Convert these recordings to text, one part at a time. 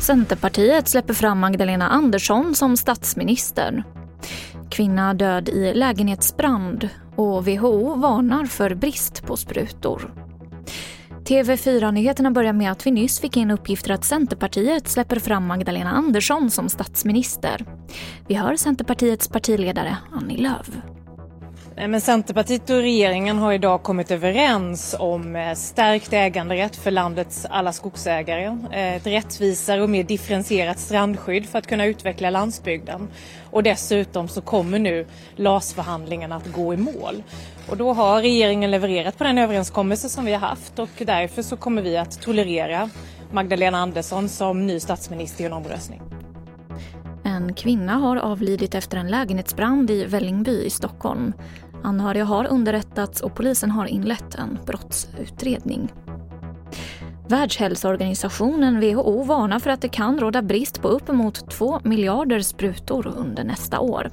Centerpartiet släpper fram Magdalena Andersson som statsminister. Kvinna död i lägenhetsbrand och WHO varnar för brist på sprutor. TV4-nyheterna börjar med att vi nyss fick in uppgifter att Centerpartiet släpper fram Magdalena Andersson som statsminister. Vi hör Centerpartiets partiledare Annie Lööf. Eh, men Centerpartiet och regeringen har idag kommit överens om eh, stärkt äganderätt för landets alla skogsägare, eh, ett rättvisare och mer differentierat strandskydd för att kunna utveckla landsbygden. Och dessutom så kommer nu LAS-förhandlingarna att gå i mål. Och då har regeringen levererat på den överenskommelse som vi har haft och därför så kommer vi att tolerera Magdalena Andersson som ny statsminister i en omröstning. En kvinna har avlidit efter en lägenhetsbrand i Vällingby i Stockholm. Anhöriga har underrättats och polisen har inlett en brottsutredning. Världshälsoorganisationen WHO varnar för att det kan råda brist på uppemot 2 miljarder sprutor under nästa år.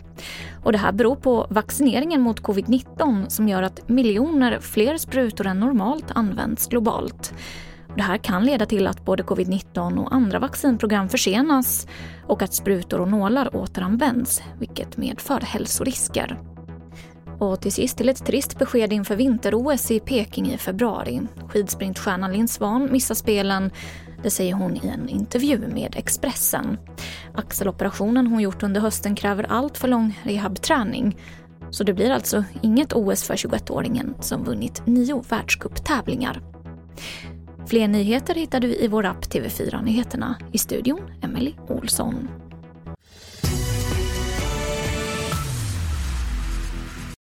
Och det här beror på vaccineringen mot covid-19 som gör att miljoner fler sprutor än normalt används globalt. Det här kan leda till att både covid-19 och andra vaccinprogram försenas och att sprutor och nålar återanvänds, vilket medför hälsorisker. Och till sist till ett trist besked inför vinter-OS i Peking i februari. Skidsprintstjärnan Linn Svan missar spelen, det säger hon i en intervju med Expressen. Axeloperationen hon gjort under hösten kräver allt för lång rehabträning. Så det blir alltså inget OS för 21-åringen som vunnit nio världscuptävlingar. Fler nyheter hittar du i vår app TV4 Nyheterna. I studion, Emily Olsson.